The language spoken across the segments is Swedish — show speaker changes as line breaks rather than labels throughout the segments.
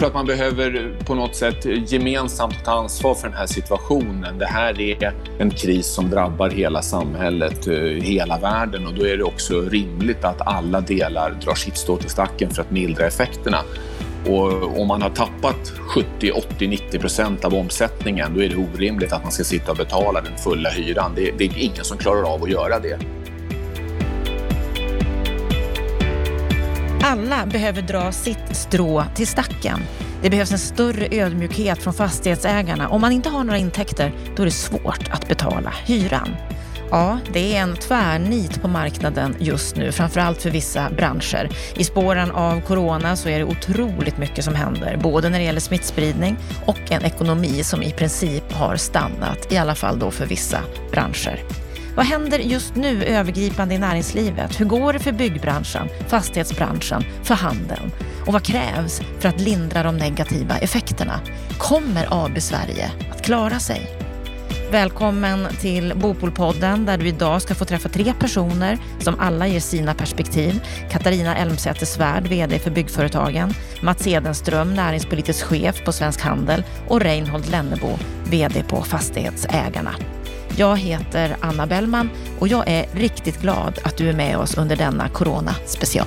tror att man behöver på något sätt gemensamt ta ansvar för den här situationen. Det här är en kris som drabbar hela samhället, eh, hela världen och då är det också rimligt att alla delar drar sitt strå till stacken för att mildra effekterna. Och om man har tappat 70, 80, 90 procent av omsättningen, då är det orimligt att man ska sitta och betala den fulla hyran. Det, det är ingen som klarar av att göra det.
Alla behöver dra sitt strå till stacken. Det behövs en större ödmjukhet från fastighetsägarna. Om man inte har några intäkter, då är det svårt att betala hyran. Ja, det är en tvärnit på marknaden just nu, framförallt för vissa branscher. I spåren av corona så är det otroligt mycket som händer, både när det gäller smittspridning och en ekonomi som i princip har stannat, i alla fall då för vissa branscher. Vad händer just nu övergripande i näringslivet? Hur går det för byggbranschen, fastighetsbranschen, för handeln? Och vad krävs för att lindra de negativa effekterna? Kommer AB Sverige att klara sig? Välkommen till Bopolpodden där du idag ska få träffa tre personer som alla ger sina perspektiv. Katarina Elmsäter Svärd, VD för Byggföretagen, Mats Edenström, näringspolitisk chef på Svensk Handel och Reinhold Lennebo, VD på Fastighetsägarna. Jag heter Anna Bellman och jag är riktigt glad att du är med oss under denna Corona special.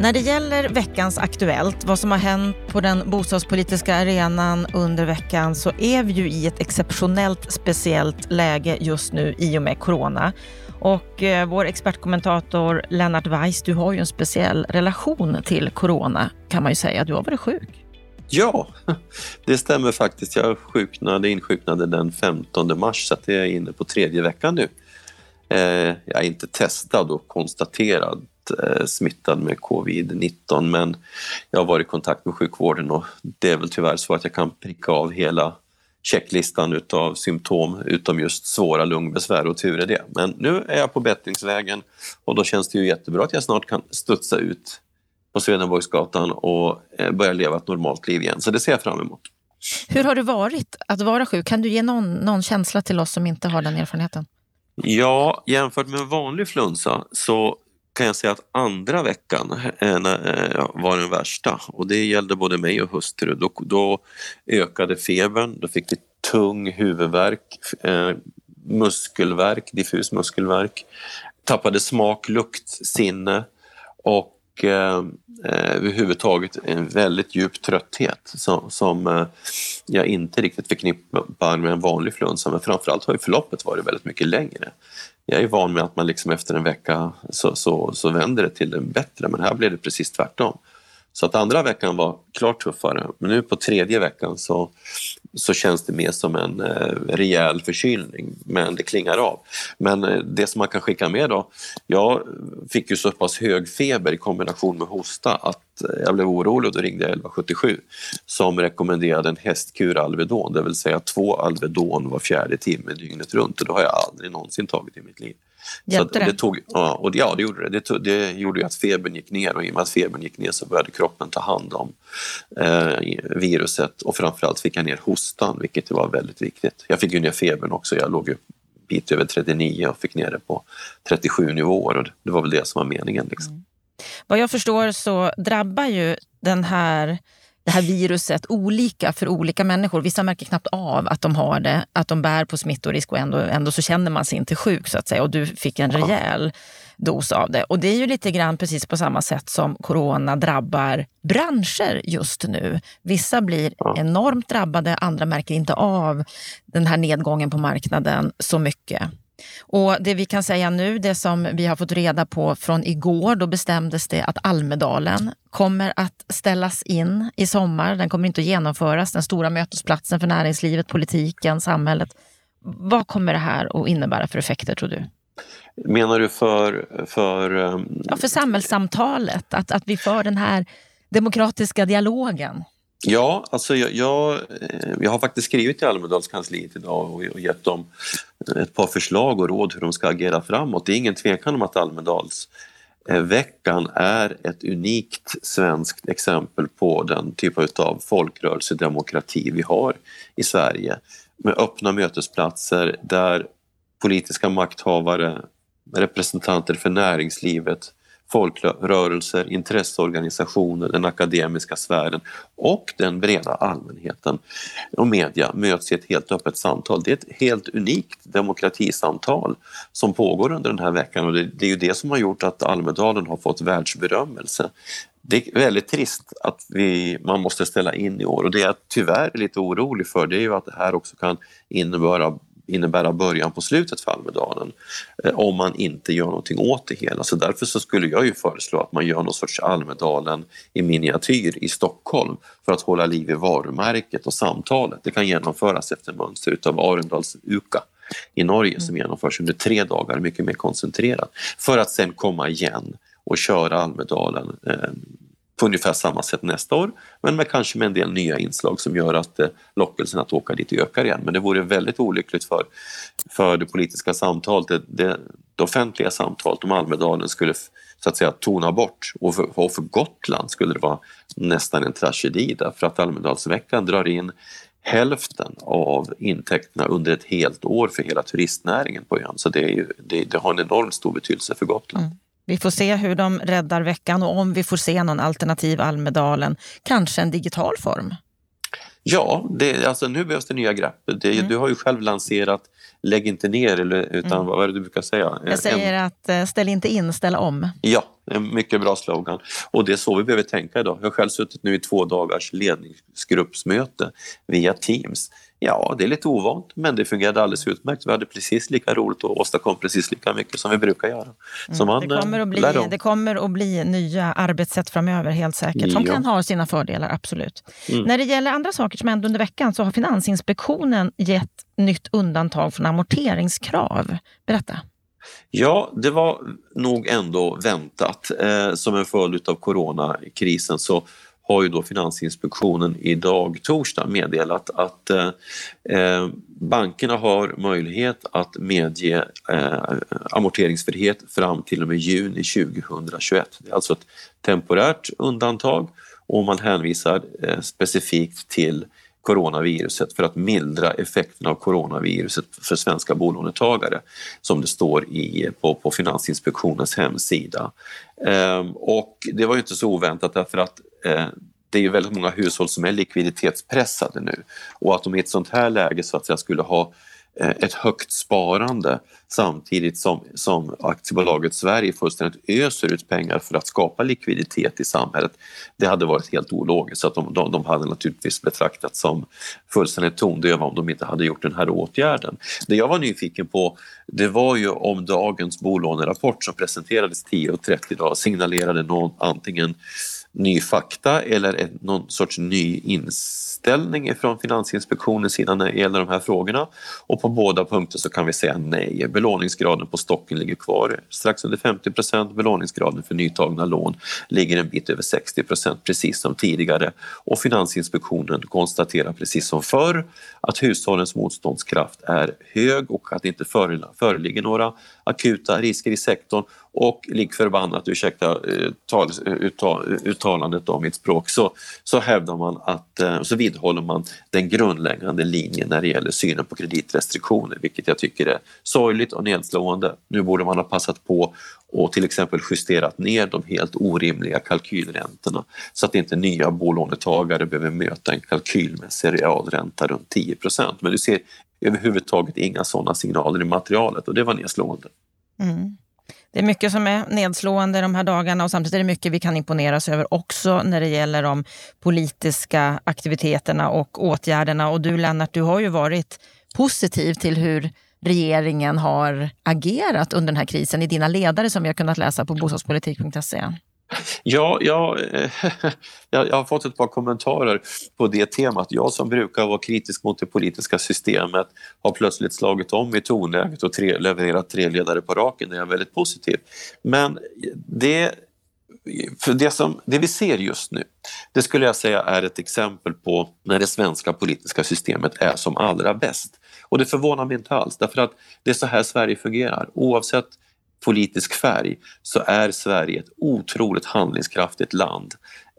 När det gäller veckans Aktuellt, vad som har hänt på den bostadspolitiska arenan under veckan, så är vi ju i ett exceptionellt speciellt läge just nu i och med corona. Och eh, vår expertkommentator Lennart Weiss, du har ju en speciell relation till corona kan man ju säga. Du har varit sjuk.
Ja, det stämmer faktiskt. Jag sjuknade, insjuknade den 15 mars så det jag är inne på tredje veckan nu. Eh, jag är inte testad och konstaterad eh, smittad med covid-19 men jag har varit i kontakt med sjukvården och det är väl tyvärr så att jag kan pricka av hela checklistan utav symptom utom just svåra lungbesvär och tur är det. Men nu är jag på bättringsvägen och då känns det ju jättebra att jag snart kan studsa ut på Swedenborgsgatan och eh, börja leva ett normalt liv igen. Så det ser jag fram emot.
Hur har det varit att vara sjuk? Kan du ge någon, någon känsla till oss som inte har den erfarenheten?
Ja, jämfört med en vanlig flunsa så kan jag säga att andra veckan eh, eh, var den värsta. Och det gällde både mig och hustru. Då, då ökade febern, då fick vi tung huvudvärk, eh, muskelvärk, diffus muskelvärk, tappade smak, lukt, sinne och eh, eh överhuvudtaget en väldigt djup trötthet som, som jag inte riktigt förknippar med en vanlig flunsa men framförallt har ju förloppet varit väldigt mycket längre jag är van med att man liksom efter en vecka så, så, så vänder det till det bättre men här blev det precis tvärtom. Så att andra veckan var klart tuffare men nu på tredje veckan så, så känns det mer som en eh, rejäl förkylning men det klingar av. Men eh, det som man kan skicka med då, jag fick ju så pass hög feber i kombination med hosta att eh, jag blev orolig och då ringde jag 1177 som rekommenderade en hästkur Alvedon, det vill säga två Alvedon var fjärde timme dygnet runt och det har jag aldrig någonsin tagit i mitt liv.
Hjälpte det?
det tog, ja, och ja, det gjorde det. Det, tog, det gjorde att febern gick ner och i och med att febern gick ner så började kroppen ta hand om eh, viruset och framförallt fick jag ner hostan, vilket var väldigt viktigt. Jag fick ju ner febern också. Jag låg ju bit över 39 och fick ner det på 37 nivåer och det var väl det som var meningen. Liksom. Mm.
Vad jag förstår så drabbar ju den här det här viruset olika för olika människor. Vissa märker knappt av att de har det, att de bär på smittorisk och ändå, ändå så känner man sig inte sjuk så att säga. Och du fick en rejäl dos av det. Och det är ju lite grann precis på samma sätt som corona drabbar branscher just nu. Vissa blir enormt drabbade, andra märker inte av den här nedgången på marknaden så mycket. Och det vi kan säga nu, det som vi har fått reda på från igår, då bestämdes det att Almedalen kommer att ställas in i sommar. Den kommer inte att genomföras, den stora mötesplatsen för näringslivet, politiken, samhället. Vad kommer det här att innebära för effekter tror du?
Menar du för... För,
ja, för samhällssamtalet, att, att vi för den här demokratiska dialogen.
Ja, alltså jag, jag, eh, jag, har faktiskt skrivit till Almedalskansliet idag och, och gett dem eh, ett par förslag och råd hur de ska agera framåt. Det är ingen tvekan om att Almedalsveckan eh, är ett unikt svenskt exempel på den typ av folkrörelsedemokrati vi har i Sverige med öppna mötesplatser där politiska makthavare representanter för näringslivet, folkrörelser, intresseorganisationer, den akademiska sfären och den breda allmänheten och media möts i ett helt öppet samtal. Det är ett helt unikt demokratisamtal som pågår under den här veckan och det, är ju det som har gjort att Almedalen har fått världsberömmelse. Det är väldigt trist att vi, man måste ställa in i år och det jag tyvärr är lite orolig för det är ju att det här också kan innebära innebära början på slutet för Almedalen eh, om man inte gör någonting åt det hela. Så därför så skulle jag ju föreslå att man gör någon sorts Almedalen i miniatyr i Stockholm för att hålla liv i varumärket och samtalet. Det kan genomföras efter mönster utav Arendals UKA i Norge som mm. genomförs under tre dagar, mycket mer koncentrerat, för att sen komma igen och köra Almedalen eh, på ungefär samma sätt nästa år, men med kanske med en del nya inslag som gör att eh, lockelsen att åka dit ökar igen. Men det vore väldigt olyckligt för, för det politiska samtalet, det, det, det offentliga samtalet om Almedalen skulle så att säga tona bort och för, och för Gotland skulle det vara nästan en tragedi därför att Almedalsveckan drar in hälften av intäkterna under ett helt år för hela turistnäringen på ön. Så det, är ju, det, det har en enormt stor betydelse för Gotland. Mm.
Vi får se hur de räddar veckan och om vi får se någon alternativ Almedalen, kanske en digital form.
Ja, det, alltså nu behövs det nya grepp. Det, mm. Du har ju själv lanserat Lägg inte ner, eller, utan mm. vad är det du brukar säga?
Jag säger en, att eh, ställ inte in, ställ om.
Ja, en mycket bra slogan. Och det är så vi behöver tänka idag. Jag har själv suttit nu i två dagars ledningsgruppsmöte via Teams Ja, det är lite ovant, men det fungerade alldeles utmärkt. Vi hade precis lika roligt och åstadkom precis lika mycket som vi brukar göra.
Så man, det, kommer att bli, det kommer att bli nya arbetssätt framöver, helt säkert, som ja. kan ha sina fördelar, absolut. Mm. När det gäller andra saker som hände under veckan så har Finansinspektionen gett nytt undantag från amorteringskrav. Berätta.
Ja, det var nog ändå väntat. Eh, som en följd av coronakrisen så har ju då Finansinspektionen idag, torsdag, meddelat att eh, eh, bankerna har möjlighet att medge eh, amorteringsfrihet fram till och med juni 2021. Det är alltså ett temporärt undantag och man hänvisar eh, specifikt till coronaviruset för att mildra effekterna av coronaviruset för svenska bolånetagare som det står i, på, på Finansinspektionens hemsida. Ehm, och det var ju inte så oväntat därför att eh, det är ju väldigt många hushåll som är likviditetspressade nu och att de i ett sånt här läge så att säga skulle ha Eh, Eh, ett högt sparande samtidigt som, som aktiebolaget Sverige fullständigt öser ut pengar för att skapa likviditet i samhället. Det hade varit helt ologiskt, så att de, de, de hade naturligtvis betraktats som fullständigt tondöva om de inte hade gjort den här åtgärden. Det jag var nyfiken på det var ju om dagens bolånerapport som presenterades 10.30 idag signalerade någon antingen ny fakta eller någon sorts ny insikt inställning från Finansinspektionens sida när det gäller de här frågorna. Och på båda punkter så kan vi säga nej. Belåningsgraden på stocken ligger kvar strax under 50 procent. Belåningsgraden för nytagna lån ligger en bit över 60 procent, precis som tidigare. Och Finansinspektionen konstaterar precis som förr att hushållens motståndskraft är hög och att det inte föreligger några akuta risker i sektorn och lik förbannat, ursäkta eh, uttal, eh, uttalandet av mitt språk, så, så hävdar man att, eh, så vidhåller man den grundläggande linjen när det gäller synen på kreditrestriktioner, vilket jag tycker är sorgligt och nedslående. Nu borde man ha passat på och till exempel justerat ner de helt orimliga kalkylräntorna så att inte nya bolånetagare behöver möta en kalkylmässig realränta runt 10% Men du ser överhuvudtaget inga sådana signaler i materialet och det var nedslående. Mm.
Det är mycket som är nedslående de här dagarna och samtidigt är det mycket vi kan imponeras över också när det gäller de politiska aktiviteterna och åtgärderna. Och du Lennart, du har ju varit positiv till hur regeringen har agerat under den här krisen i dina ledare som vi har kunnat läsa på bostadspolitik.se.
Ja, eh, jag, jag, har fått ett par kommentarer på det temat. Jag som brukar vara kritisk mot det politiska systemet har plötsligt slagit om i tonläget och tre, levererat tre ledare på raken. Det är väldigt positivt. Men det, för det, som, det vi ser just nu, det skulle jag säga är ett exempel på när det svenska politiska systemet är som allra bäst. Och det förvånar mig inte alls, därför att det är så här Sverige fungerar. Oavsett politisk färg så är Sverige ett otroligt handlingskraftigt land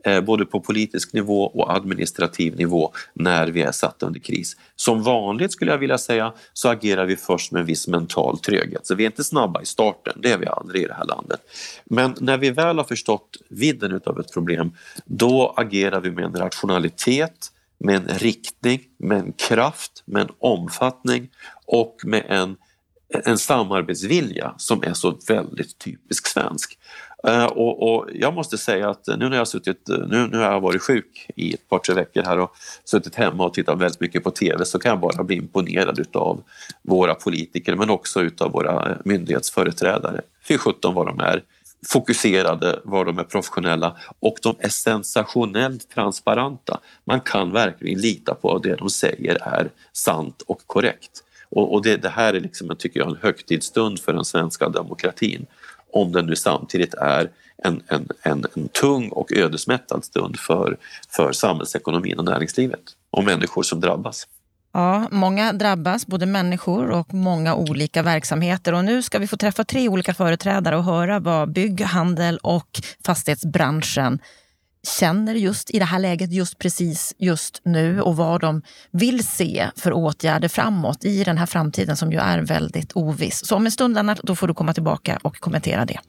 eh, både på politisk nivå och administrativ nivå när vi är satta under kris. Som vanligt skulle jag vilja säga så agerar vi först med en viss mental tröghet. Så vi är inte snabba i starten, det är vi aldrig i det här landet. Men när vi väl har förstått vidden av ett problem, då agerar vi med en rationalitet, med en riktning, med en kraft, med en omfattning och med en, en samarbetsvilja som är så väldigt typisk svensk. Eh, och, och, jag måste säga att nu när jag suttit, nu, nu har jag varit sjuk i ett par tre veckor här och suttit hemma och tittat väldigt mycket på TV så kan jag bara bli imponerad utav våra politiker men också utav våra eh, myndighetsföreträdare. Fy sjutton vad de är fokuserade, vad de är professionella och de är sensationellt transparenta. Man kan verkligen lita på att det de säger är sant och korrekt. Och, och det, det, här är liksom, tycker jag, en högtidsstund för den svenska demokratin om den nu samtidigt är en, en, en, en tung och ödesmättad stund för, för samhällsekonomin och näringslivet och människor som drabbas.
Ja, många drabbas, både människor och många olika verksamheter. Och nu ska vi få träffa tre olika företrädare och höra vad bygg, handel och fastighetsbranschen känner just i det här läget, just precis just nu och vad de vill se för åtgärder framåt i den här framtiden som ju är väldigt oviss. Så om en stund, Lennart, då får du komma tillbaka och kommentera det.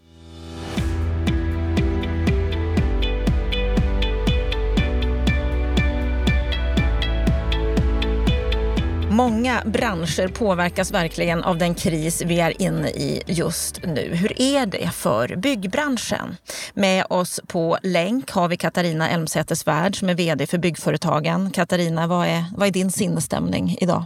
Många branscher påverkas verkligen av den kris vi är inne i just nu. Hur är det för byggbranschen? Med oss på länk har vi Katarina Elmsäter-Svärd som är vd för Byggföretagen. Katarina, vad är, vad är din sinnesstämning idag?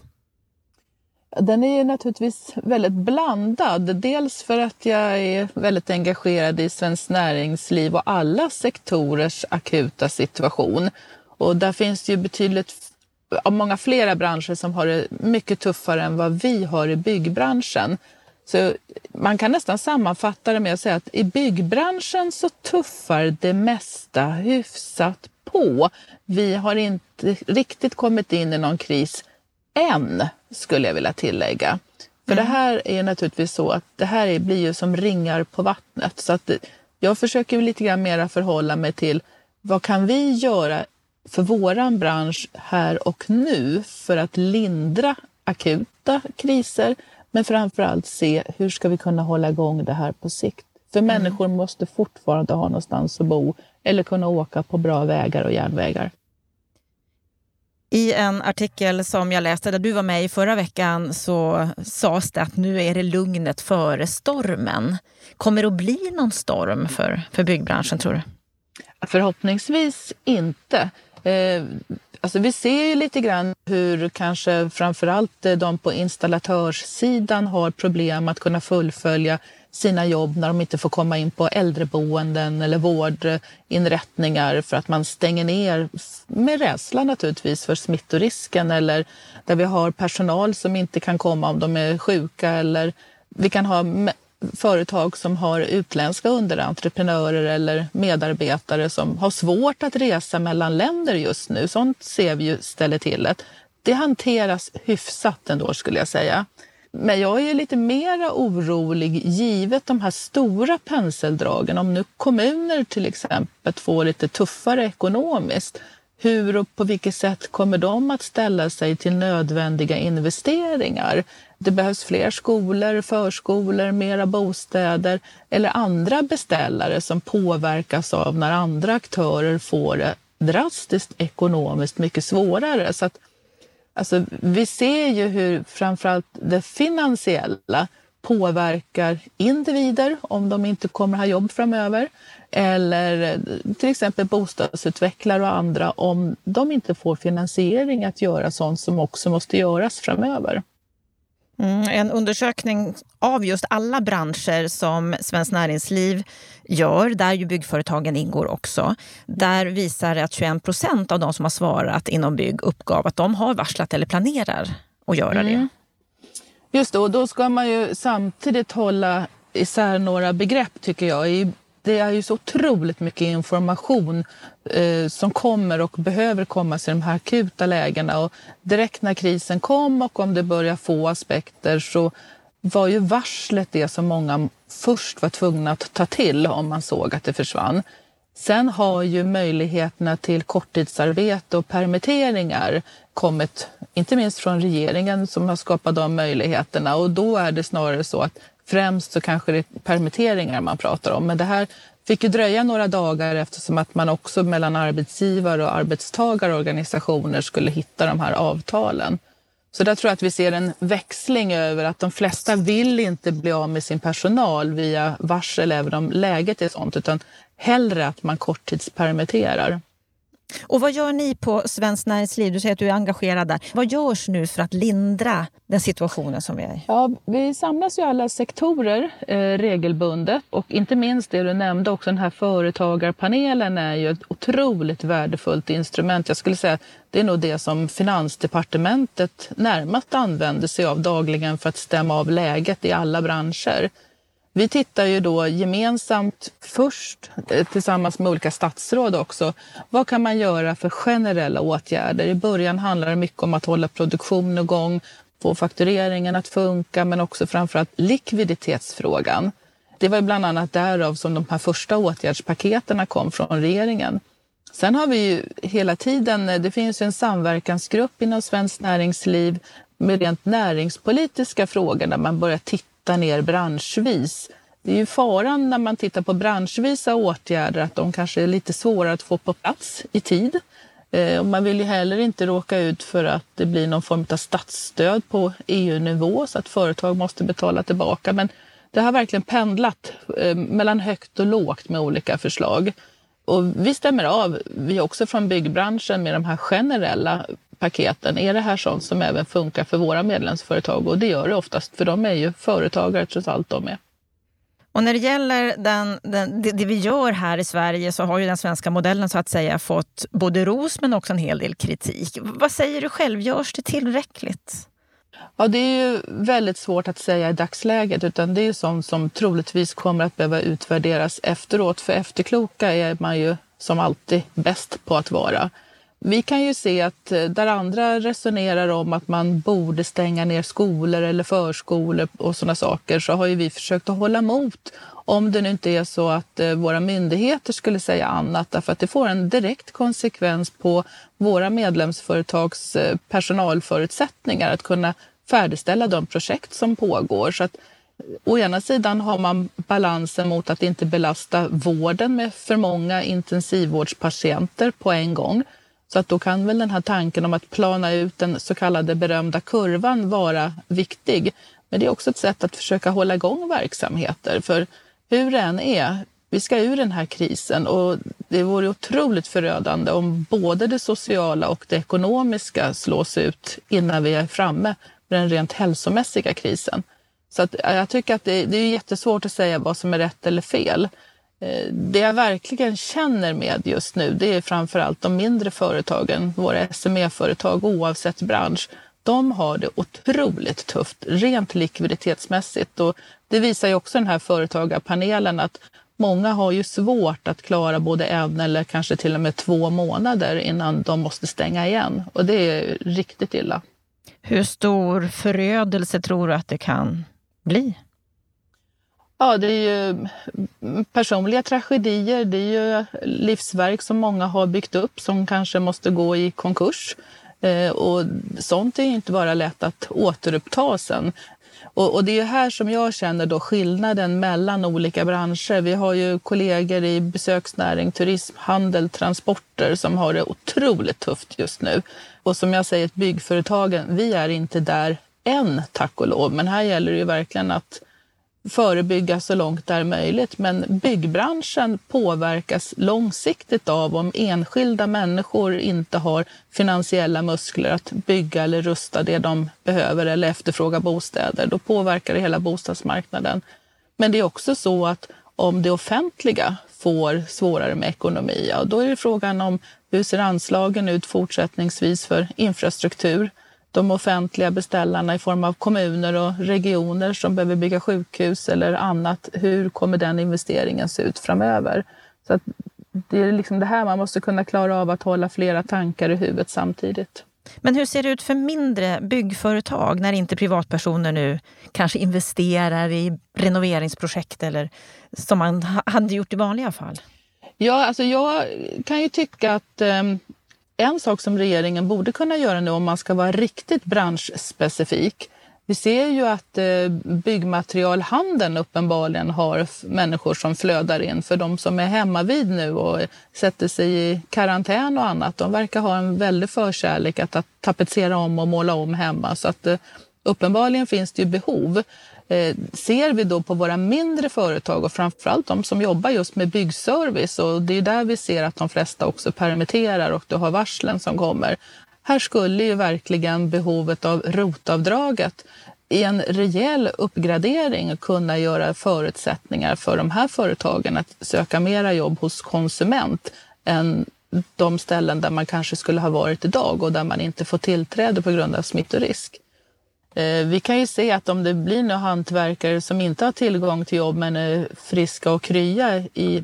Den är naturligtvis väldigt blandad. Dels för att jag är väldigt engagerad i svenskt näringsliv och alla sektorers akuta situation. Och där finns det ju betydligt av många flera branscher som har det mycket tuffare än vad vi har i byggbranschen. Så man kan nästan sammanfatta det med att säga att i byggbranschen så tuffar det mesta hyfsat på. Vi har inte riktigt kommit in i någon kris än, skulle jag vilja tillägga. För mm. det här är naturligtvis så att det här blir ju som ringar på vattnet. Så att jag försöker lite grann mera förhålla mig till vad kan vi göra för våran bransch här och nu för att lindra akuta kriser, men framför allt se hur ska vi kunna hålla igång det här på sikt. För mm. människor måste fortfarande ha någonstans att bo eller kunna åka på bra vägar och järnvägar.
I en artikel som jag läste där du var med i förra veckan så sades det att nu är det lugnet före stormen. Kommer det att bli någon storm för, för byggbranschen tror du?
Förhoppningsvis inte. Eh, alltså vi ser ju lite grann hur kanske framförallt eh, de på installatörssidan har problem att kunna fullfölja sina jobb när de inte får komma in på äldreboenden eller vårdinrättningar för att man stänger ner med rädsla naturligtvis för smittorisken eller där vi har personal som inte kan komma om de är sjuka eller vi kan ha företag som har utländska underentreprenörer eller medarbetare som har svårt att resa mellan länder just nu. Sånt ser vi ju ställer till det. Det hanteras hyfsat ändå skulle jag säga. Men jag är lite mera orolig givet de här stora penseldragen. Om nu kommuner till exempel får lite tuffare ekonomiskt hur och på vilket sätt kommer de att ställa sig till nödvändiga investeringar? Det behövs fler skolor, förskolor, mera bostäder eller andra beställare som påverkas av när andra aktörer får det drastiskt ekonomiskt mycket svårare. Så att, alltså, vi ser ju hur framförallt det finansiella påverkar individer om de inte kommer ha jobb framöver eller till exempel bostadsutvecklare och andra om de inte får finansiering att göra sånt som också måste göras framöver.
Mm, en undersökning av just alla branscher som Svenskt Näringsliv gör, där ju byggföretagen ingår också, där visar att 21 procent av de som har svarat inom bygg uppgav att de har varslat eller planerar att göra mm. det.
Just det, och då ska man ju samtidigt hålla isär några begrepp tycker jag. I det är ju så otroligt mycket information eh, som kommer och behöver komma i de här akuta lägena. Och direkt när krisen kom och om det börjar få aspekter så var ju varslet det som många först var tvungna att ta till om man såg att det försvann. Sen har ju möjligheterna till korttidsarbete och permitteringar kommit, inte minst från regeringen som har skapat de möjligheterna och då är det snarare så att främst så kanske det är permitteringar man pratar om. Men det här fick ju dröja några dagar eftersom att man också mellan arbetsgivare och arbetstagarorganisationer skulle hitta de här avtalen. Så där tror jag att vi ser en växling över att de flesta vill inte bli av med sin personal via varsel även om läget är sånt, utan hellre att man korttidspermitterar.
Och vad gör ni på Svenskt Näringsliv? Du säger att du är engagerad där. Vad görs nu för att lindra den situationen som vi är i?
Ja, vi samlas ju alla sektorer eh, regelbundet och inte minst det du nämnde också, den här företagarpanelen är ju ett otroligt värdefullt instrument. Jag skulle säga det är nog det som Finansdepartementet närmast använder sig av dagligen för att stämma av läget i alla branscher. Vi tittar ju då gemensamt först eh, tillsammans med olika statsråd också. Vad kan man göra för generella åtgärder? I början handlar det mycket om att hålla produktion igång, få faktureringen att funka, men också framförallt likviditetsfrågan. Det var bland annat därav som de här första åtgärdspaketen kom från regeringen. Sen har vi ju hela tiden, eh, det finns en samverkansgrupp inom Svenskt Näringsliv med rent näringspolitiska frågor där man börjar titta bryta ner branschvis. Det är ju faran när man tittar på branschvisa åtgärder att de kanske är lite svårare att få på plats i tid. Eh, och man vill ju heller inte råka ut för att det blir någon form av statsstöd på EU-nivå så att företag måste betala tillbaka. Men det har verkligen pendlat eh, mellan högt och lågt med olika förslag. Och vi stämmer av, vi också från byggbranschen, med de här generella paketen. Är det här sånt som även funkar för våra medlemsföretag? Och det gör det oftast, för de är ju företagare trots allt de är.
Och när det gäller den, den, det, det, vi gör här i Sverige så har ju den svenska modellen så att säga fått både ros men också en hel del kritik. Vad säger du själv, görs det tillräckligt?
Ja, det är ju väldigt svårt att säga i dagsläget utan det är sånt som troligtvis kommer att behöva utvärderas efteråt. För efterkloka är man ju som alltid bäst på att vara. Vi kan ju se att eh, där andra resonerar om att man borde stänga ner skolor eller förskolor och sådana saker så har ju vi försökt att hålla emot om det nu inte är så att eh, våra myndigheter skulle säga annat därför att det får en direkt konsekvens på våra medlemsföretags eh, personalförutsättningar att kunna färdigställa de projekt som pågår. Så att eh, Å ena sidan har man balansen mot att inte belasta vården med för många intensivvårdspatienter på en gång. Så att då kan väl den här tanken om att plana ut den så kallade berömda kurvan vara viktig. Men det är också ett sätt att försöka hålla igång verksamheter. För hur det än är, vi ska ur den här krisen och det vore otroligt förödande om både det sociala och det ekonomiska slås ut innan vi är framme den rent hälsomässiga krisen. Så att jag tycker att det, det är jättesvårt att säga vad som är rätt eller fel. Eh, det jag verkligen känner med just nu, det är framför allt de mindre företagen, våra SME-företag oavsett bransch. De har det otroligt tufft, rent likviditetsmässigt. Och det visar ju också den här företagarpanelen att många har ju svårt att klara både en eller kanske till och med två månader innan de måste stänga igen. Och det är riktigt illa.
Hur stor förödelse tror du att det kan bli?
Ja, det är ju mm, personliga tragedier. Det är ju livsverk som många har byggt upp som kanske måste gå i konkurs. Eh, och sånt är inte bara lätt att återuppta sen. Och, och, det är här som jag känner då skillnaden mellan olika branscher. Vi har ju kollegor i besöksnäring, turism, handel, transporter som har det otroligt tufft just nu. Och som jag säger, byggföretagen, vi är inte där än, tack och lov. Men här gäller det ju verkligen att förebygga så långt det är möjligt. Men byggbranschen påverkas långsiktigt av om enskilda människor inte har finansiella muskler att bygga eller rusta det de behöver eller efterfråga bostäder. Då påverkar det hela bostadsmarknaden. Men det är också så att om det offentliga får svårare med ekonomi, ja, då är det frågan om hur ser anslagen ut fortsättningsvis för infrastruktur? De offentliga beställarna i form av kommuner och regioner som behöver bygga sjukhus eller annat. Hur kommer den investeringen se ut framöver? Så det är liksom det här man måste kunna klara av att hålla flera tankar i huvudet samtidigt.
Men hur ser det ut för mindre byggföretag när inte privatpersoner nu kanske investerar i renoveringsprojekt eller som man hade gjort i vanliga fall?
Ja, alltså jag kan ju tycka att um, en sak som regeringen borde kunna göra nu om man ska vara riktigt branschspecifik vi ser ju att eh, byggmaterialhandeln uppenbarligen har människor som flödar in. För de som är hemma vid nu och sätter sig i karantän och annat, de verkar ha en väldig förkärlek att tapetsera om och måla om hemma. Så att eh, uppenbarligen finns det ju behov. Eh, ser vi då på våra mindre företag och framförallt de som jobbar just med byggservice och det är där vi ser att de flesta också permitterar och du har varslen som kommer. Här skulle ju verkligen behovet av rotavdraget i en rejäl uppgradering kunna göra förutsättningar för de här företagen att söka mera jobb hos konsument än de ställen där man kanske skulle ha varit idag och där man inte får tillträde på grund av smittorisk. Eh, vi kan ju se att om det blir några hantverkare som inte har tillgång till jobb men är friska och krya i,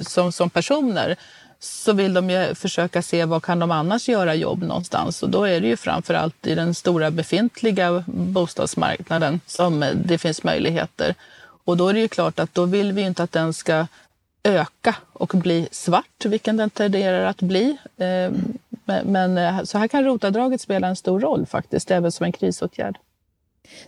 som, som personer så vill de ju försöka se vad kan de annars göra jobb någonstans och då är det ju framför allt i den stora befintliga bostadsmarknaden som det finns möjligheter. Och då är det ju klart att då vill vi inte att den ska öka och bli svart, vilken den tenderar att bli. Ehm, Ehm, men eh, så här kan rotavdraget spela en stor roll faktiskt, även som en krisåtgärd.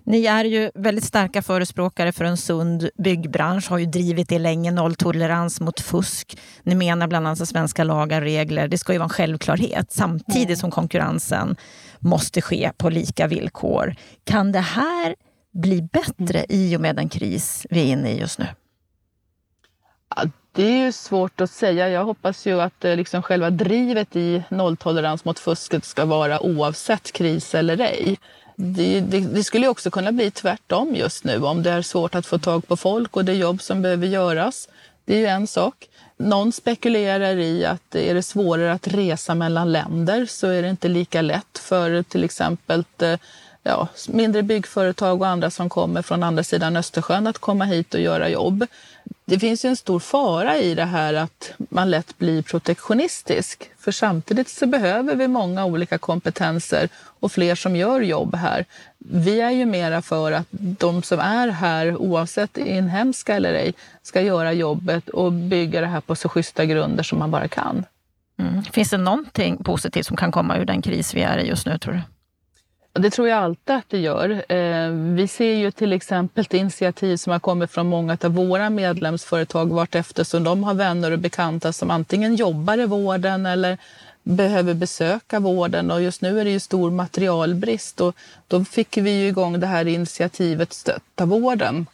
Ni är ju väldigt starka förespråkare för en sund byggbransch, har ju drivit det länge, nolltolerans mot fusk. Ni menar bland annat att svenska lagar och regler, det ska ju vara en självklarhet samtidigt mm. som konkurrensen måste ske på lika villkor. Kan det här bli bättre mm. i och med den kris vi är inne i just nu?
Det är ju svårt att säga. Jag hoppas ju att eh, liksom själva drivet i nolltolerans mot fusket ska vara oavsett kris eller ej. Det, det, det, skulle också kunna bli tvärtom just nu om det är svårt att få tag på folk och det jobb som behöver göras. Det är ju en sak. Någon spekulerar i att är det svårare att resa mellan länder så är det inte lika lätt för till exempel eh, ja, mindre byggföretag och andra som kommer från andra sidan Östersjön att komma hit och göra jobb. Det finns ju en stor fara i det här att man lätt blir protektionistisk. För samtidigt så behöver vi många olika kompetenser och fler som gör jobb här. Vi är ju mera för att de som är här, oavsett inhemska eller ej, ska göra jobbet och bygga det här på så schyssta grunder som man bara kan.
Mm. Finns det någonting positivt som kan komma ur den kris vi är i just nu, tror du?
Det tror jag alltid att det gör. Eh, vi ser ju till exempel ett initiativ som har kommit från många av våra medlemsföretag vartefter som de har vänner och bekanta som antingen jobbar i vården eller behöver besöka vården och just nu är det ju stor materialbrist och då fick vi ju igång det här initiativet Stötta vården,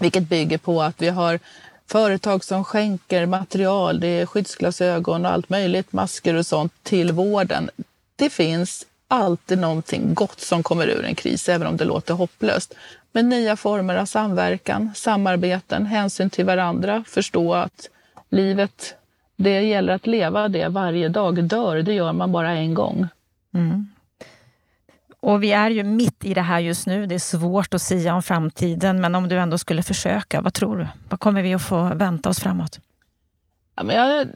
vilket bygger på att vi har företag som skänker material, det är skyddsglasögon och allt möjligt, masker och sånt till vården. Det finns alltid någonting gott som kommer ur en kris, även om det låter hopplöst. Men nya former av samverkan, samarbeten, hänsyn till varandra, förstå att livet, det gäller att leva det varje dag. Dör, det gör man bara en gång. Mm.
Och vi är ju mitt i det här just nu. Det är svårt att säga om framtiden, men om du ändå skulle försöka, vad tror du? Vad kommer vi att få vänta oss framåt?
Ja, men jag,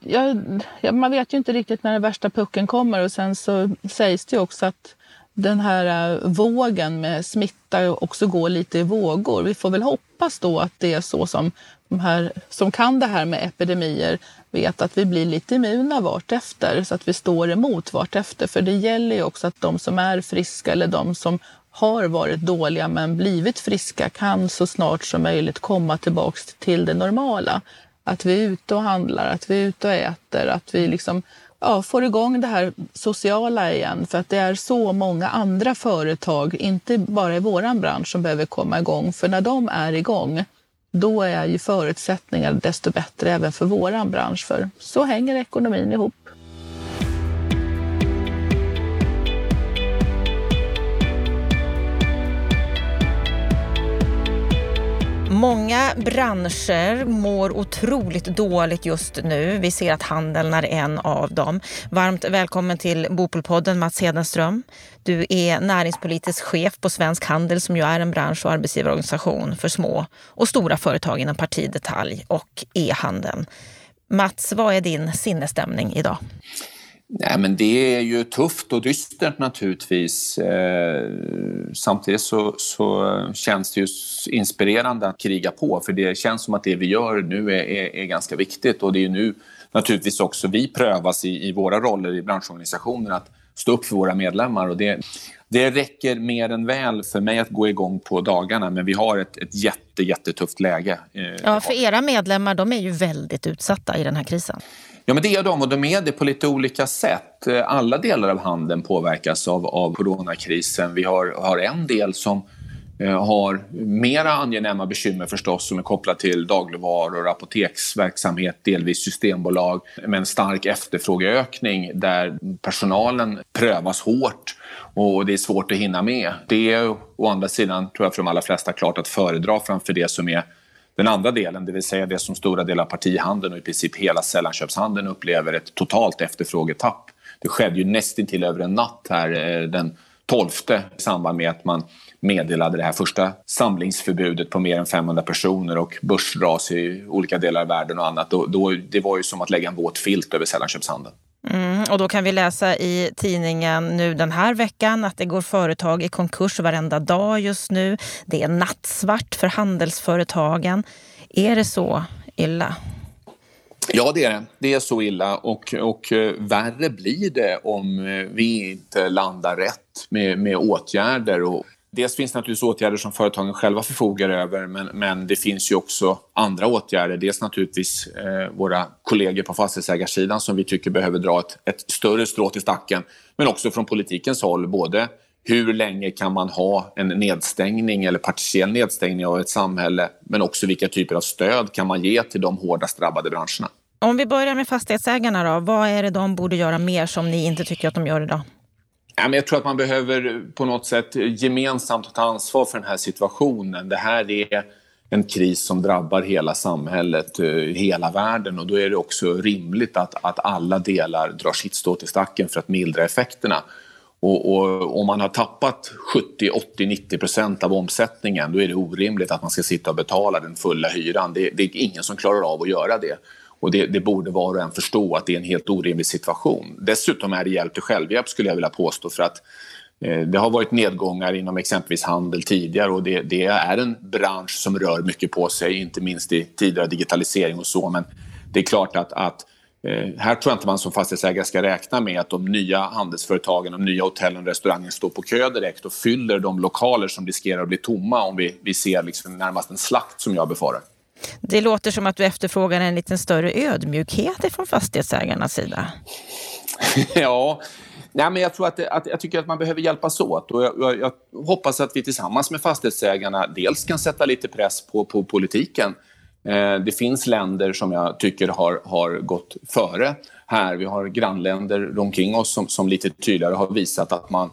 jag, jag, man vet ju inte riktigt när den värsta pucken kommer och sen så sägs det också att den här äh, vågen med smitta också går lite i vågor. Vi får väl hoppas då att det är så som de här som kan det här med epidemier vet att vi blir lite immuna vartefter så att vi står emot vartefter. För det gäller ju också att de som är friska eller de som har varit dåliga men blivit friska kan så snart som möjligt komma tillbaks till det normala. Att vi är ute och handlar, att vi är ute och äter, att vi liksom, ja, får igång det här sociala igen. För att det är så många andra företag, inte bara i vår bransch, som behöver komma igång. För när de är igång, då är ju förutsättningarna desto bättre även för vår bransch. För så hänger ekonomin ihop.
Många branscher mår otroligt dåligt just nu. Vi ser att handeln är en av dem. Varmt välkommen till Bopolpodden Mats Hedenström. Du är näringspolitisk chef på Svensk Handel som ju är en bransch och arbetsgivarorganisation för små och stora företag inom partidetalj och e-handeln. Mats, vad är din sinnesstämning idag?
Nej, men det är ju tufft och dystert naturligtvis. Eh, samtidigt så, så, känns det ju inspirerande att kriga på för det känns som att det vi gör nu är, är, är ganska viktigt och det är nu naturligtvis också vi prövas i, i våra roller i branschorganisationer att stå upp för våra medlemmar. Och det, det räcker mer än väl för mig att gå igång på dagarna men vi har ett, ett jätte, jättetufft läge.
Eh, ja, för era medlemmar de är ju väldigt utsatta i den här krisen.
Ja, men det är de och de är det på lite olika sätt. Alla delar av handeln påverkas av, av coronakrisen. Vi har, har en del som eh, har mera angenäma bekymmer förstås som är kopplat till dagligvaror, apoteksverksamhet, delvis systembolag med en stark efterfrågeökning där personalen prövas hårt och det är svårt att hinna med. Det är å andra sidan, tror jag för de allra flesta, klart att föredra framför det som är den andra delen, det vill säga det som stora delar av partihandeln och i princip hela sällanköpshandeln upplever ett totalt efterfrågetapp. Det skedde ju nästintill över en natt här eh, den 12 i samband med att man meddelade det här första samlingsförbudet på mer än 500 personer och börsras i olika delar av världen och annat. Då, då, det var ju som att lägga en våt filt över sällanköpshandeln.
Mm, och då kan vi läsa i tidningen nu den här veckan att det går företag i konkurs varenda dag just nu. Det är nattsvart för handelsföretagen. Är det så illa?
Ja, det är det. Det är så illa och, och eh, värre blir det om eh, vi inte landar rätt med, med åtgärder. Och Dels finns det naturligtvis åtgärder som företagen själva förfogar över men, men det finns ju också andra åtgärder. Dels naturligtvis eh, våra kollegor på fastighetsägarsidan som vi tycker behöver dra ett, ett större strå till stacken. Men också från politikens håll, både hur länge kan man ha en nedstängning eller partiell nedstängning av ett samhälle men också vilka typer av stöd kan man ge till de hårdast drabbade branscherna.
Om vi börjar med fastighetsägarna då, vad är det de borde göra mer som ni inte tycker att de gör idag?
Jag tror att man behöver på något sätt gemensamt ta ansvar för den här situationen. Det här är en kris som drabbar hela samhället, eh, hela världen och då är det också rimligt att, att alla delar drar sitt stå till stacken för att mildra effekterna. Och, och, om man har tappat 70, 80, 90 procent av omsättningen då är det orimligt att man ska sitta och betala den fulla hyran. Det, det är ingen som klarar av att göra det. Och det, det, borde var och en förstå att det är en helt orimlig situation. Dessutom är det hjälp till självhjälp skulle jag vilja påstå för att eh, det har varit nedgångar inom exempelvis handel tidigare och det, det, är en bransch som rör mycket på sig, inte minst i tider av digitalisering och så. Men det är klart att, att eh, här tror jag inte man som fastighetsägare ska räkna med att de nya handelsföretagen, de nya hotellen och restaurangerna står på kö direkt och fyller de lokaler som riskerar att bli tomma om vi, vi ser liksom närmast en slakt som jag befarar.
Det låter som att du efterfrågar en lite större ödmjukhet från fastighetsägarnas sida.
ja, Nej, men jag tror att, det, att, jag tycker att man behöver hjälpas åt och jag, jag, jag, hoppas att vi tillsammans med fastighetsägarna dels kan sätta lite press på, på politiken. Eh, det finns länder som jag tycker har, har gått före här. Vi har grannländer omkring oss som, som lite tydligare har visat att man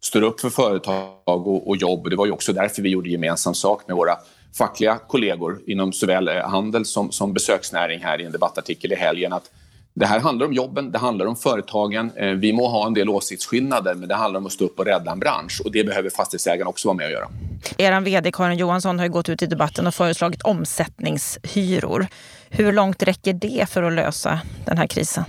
står upp för företag och, och jobb. Det var ju också därför vi gjorde gemensam sak med våra fackliga kollegor inom såväl eh, handel som, som besöksnäring här i en debattartikel i helgen att det här handlar om jobben, det handlar om företagen. Eh, vi må ha en del åsiktsskillnader, men det handlar om att stå upp och rädda en bransch. Och det behöver fastighetsägarna också vara med och göra.
Er vd Karin Johansson har ju gått ut i debatten och föreslagit omsättningshyror. Hur långt räcker det för att lösa den här krisen?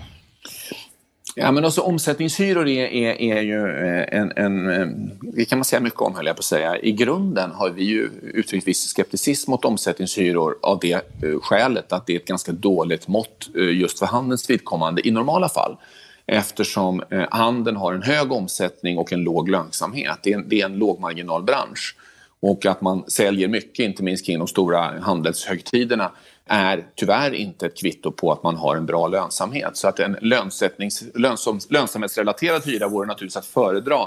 Ja, men alltså, omsättningshyror är, är, är ju eh, en, en, eh, Det kan man säga mycket om, höll jag på att säga. I grunden har vi ju uttryckt viss skepticism mot omsättningshyror av det eh, skälet att det är ett ganska dåligt mått just för handelns vidkommande i normala fall eftersom handeln har en hög omsättning och en låg lönsamhet. Det är en, det är en lågmarginalbransch. Och att man säljer mycket, inte minst kring de stora handelshögtiderna är tyvärr inte ett kvitto på att man har en bra lönsamhet. Så att en lönsam, lönsamhetsrelaterad hyra vore naturligtvis att föredra.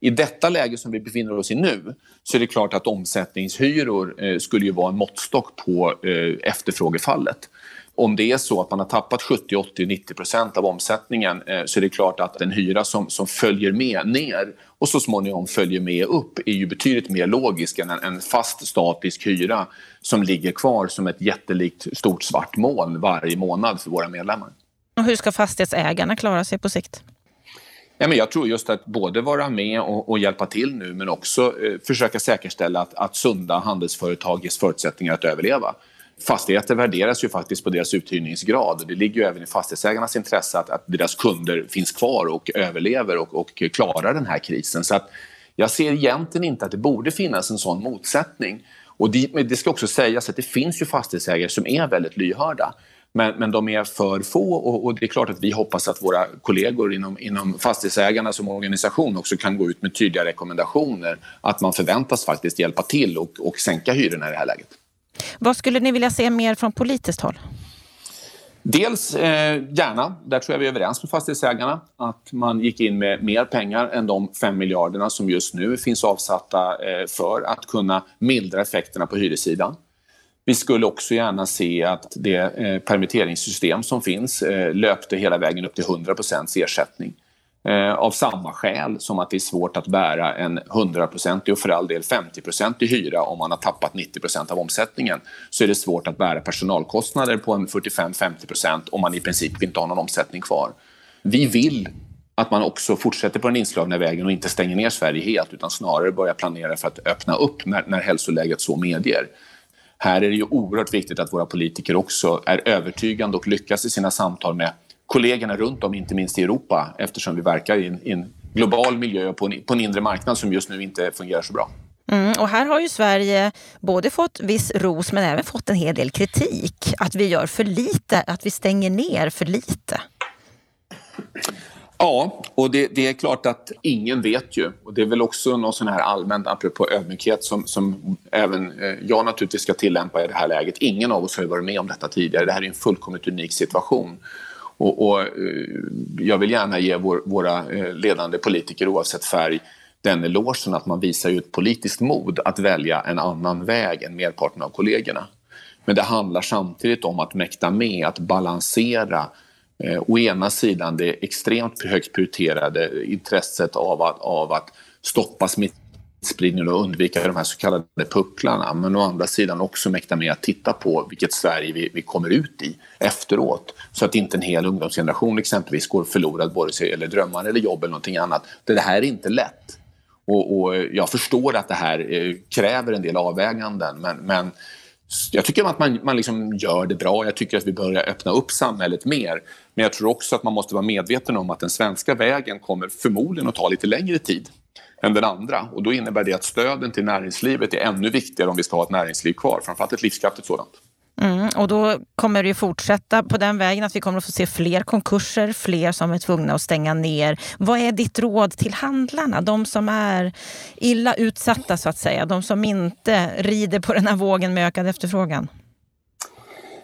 I detta läge som vi befinner oss i nu så är det klart att omsättningshyror eh, skulle ju vara en måttstock på eh, efterfrågefallet. Om det är så att man har tappat 70, 80, 90 procent av omsättningen eh, så är det klart att en hyra som, som följer med ner och så småningom följer med upp är ju betydligt mer logisk än en, en fast statisk hyra som ligger kvar som ett jättelikt stort svart moln varje månad för våra medlemmar.
Och hur ska fastighetsägarna klara sig på sikt?
Ja, men jag tror just att både vara med och, och hjälpa till nu men också eh, försöka säkerställa att, att sunda handelsföretag ges förutsättningar att överleva fastigheter värderas ju faktiskt på deras uthyrningsgrad. Det ligger ju även i fastighetsägarnas intresse att, att deras kunder finns kvar och överlever och, och klarar den här krisen. Så att jag ser egentligen inte att det borde finnas en sån motsättning. Och det, det ska också sägas att det finns ju fastighetsägare som är väldigt lyhörda. Men, men de är för få och, och, det är klart att vi hoppas att våra kollegor inom, inom fastighetsägarna som organisation också kan gå ut med tydliga rekommendationer att man förväntas faktiskt hjälpa till och, och sänka hyrorna i det här läget.
Vad skulle ni vilja se mer från politiskt håll?
Dels eh, gärna, där tror jag vi är överens med fastighetsägarna, att man gick in med mer pengar än de 5 miljarderna som just nu finns avsatta eh, för att kunna mildra effekterna på hyressidan. Vi skulle också gärna se att det eh, permitteringssystem som finns eh, löpte hela vägen upp till 100% ersättning. Eh, av samma skäl som att det är svårt att bära en 100-procentig och för all del 50-procentig hyra om man har tappat 90 procent av omsättningen så är det svårt att bära personalkostnader på en 45-50 procent om man i princip inte har någon omsättning kvar. Vi vill att man också fortsätter på den inslagna vägen och inte stänger ner Sverige helt utan snarare börjar planera för att öppna upp när, när hälsoläget så medger. Här är det ju oerhört viktigt att våra politiker också är övertygande och lyckas i sina samtal med kollegorna runt om, inte minst i Europa eftersom vi verkar i en, i en global miljö på en, på en inre marknad som just nu inte fungerar så bra.
Mm, och här har ju Sverige både fått viss ros men även fått en hel del kritik. Att vi gör för lite, att vi stänger ner för lite.
Ja, och det, det, är klart att ingen vet ju. Och det är väl också något sån här allmänt, apropå ödmjukhet, som, som även eh, jag naturligtvis ska tillämpa i det här läget. Ingen av oss har ju varit med om detta tidigare. Det här är en fullkomligt unik situation. Och, och eh, jag vill gärna ge vår, våra eh, ledande politiker oavsett färg den elogen att man visar ju ett politiskt mod att välja en annan väg än merparten av kollegorna. Men det handlar samtidigt om att mäkta med att balansera eh, å ena sidan det extremt högt prioriterade intresset av att, av att stoppa smittan smittspridningen och undvika de här så kallade pucklarna. Men å andra sidan också mäkta med att titta på vilket Sverige vi, vi kommer ut i efteråt. Så att inte en hel ungdomsgeneration exempelvis går förlorad både sig eller drömmar eller jobb eller någonting annat. Det här är inte lätt. Och, och jag förstår att det här eh, kräver en del avväganden men, men jag tycker att man, man liksom gör det bra. Jag tycker att vi börjar öppna upp samhället mer. Men jag tror också att man måste vara medveten om att den svenska vägen kommer förmodligen att ta lite längre tid än den andra. Och då innebär det att stöden till näringslivet är ännu viktigare om vi ska ha ett näringsliv kvar, framförallt ett livskraftigt sådant.
Mm, och då kommer det ju fortsätta på den vägen att vi kommer att få se fler konkurser, fler som är tvungna att stänga ner. Vad är ditt råd till handlarna, de som är illa utsatta så att säga, de som inte rider på den här vågen med ökad efterfrågan?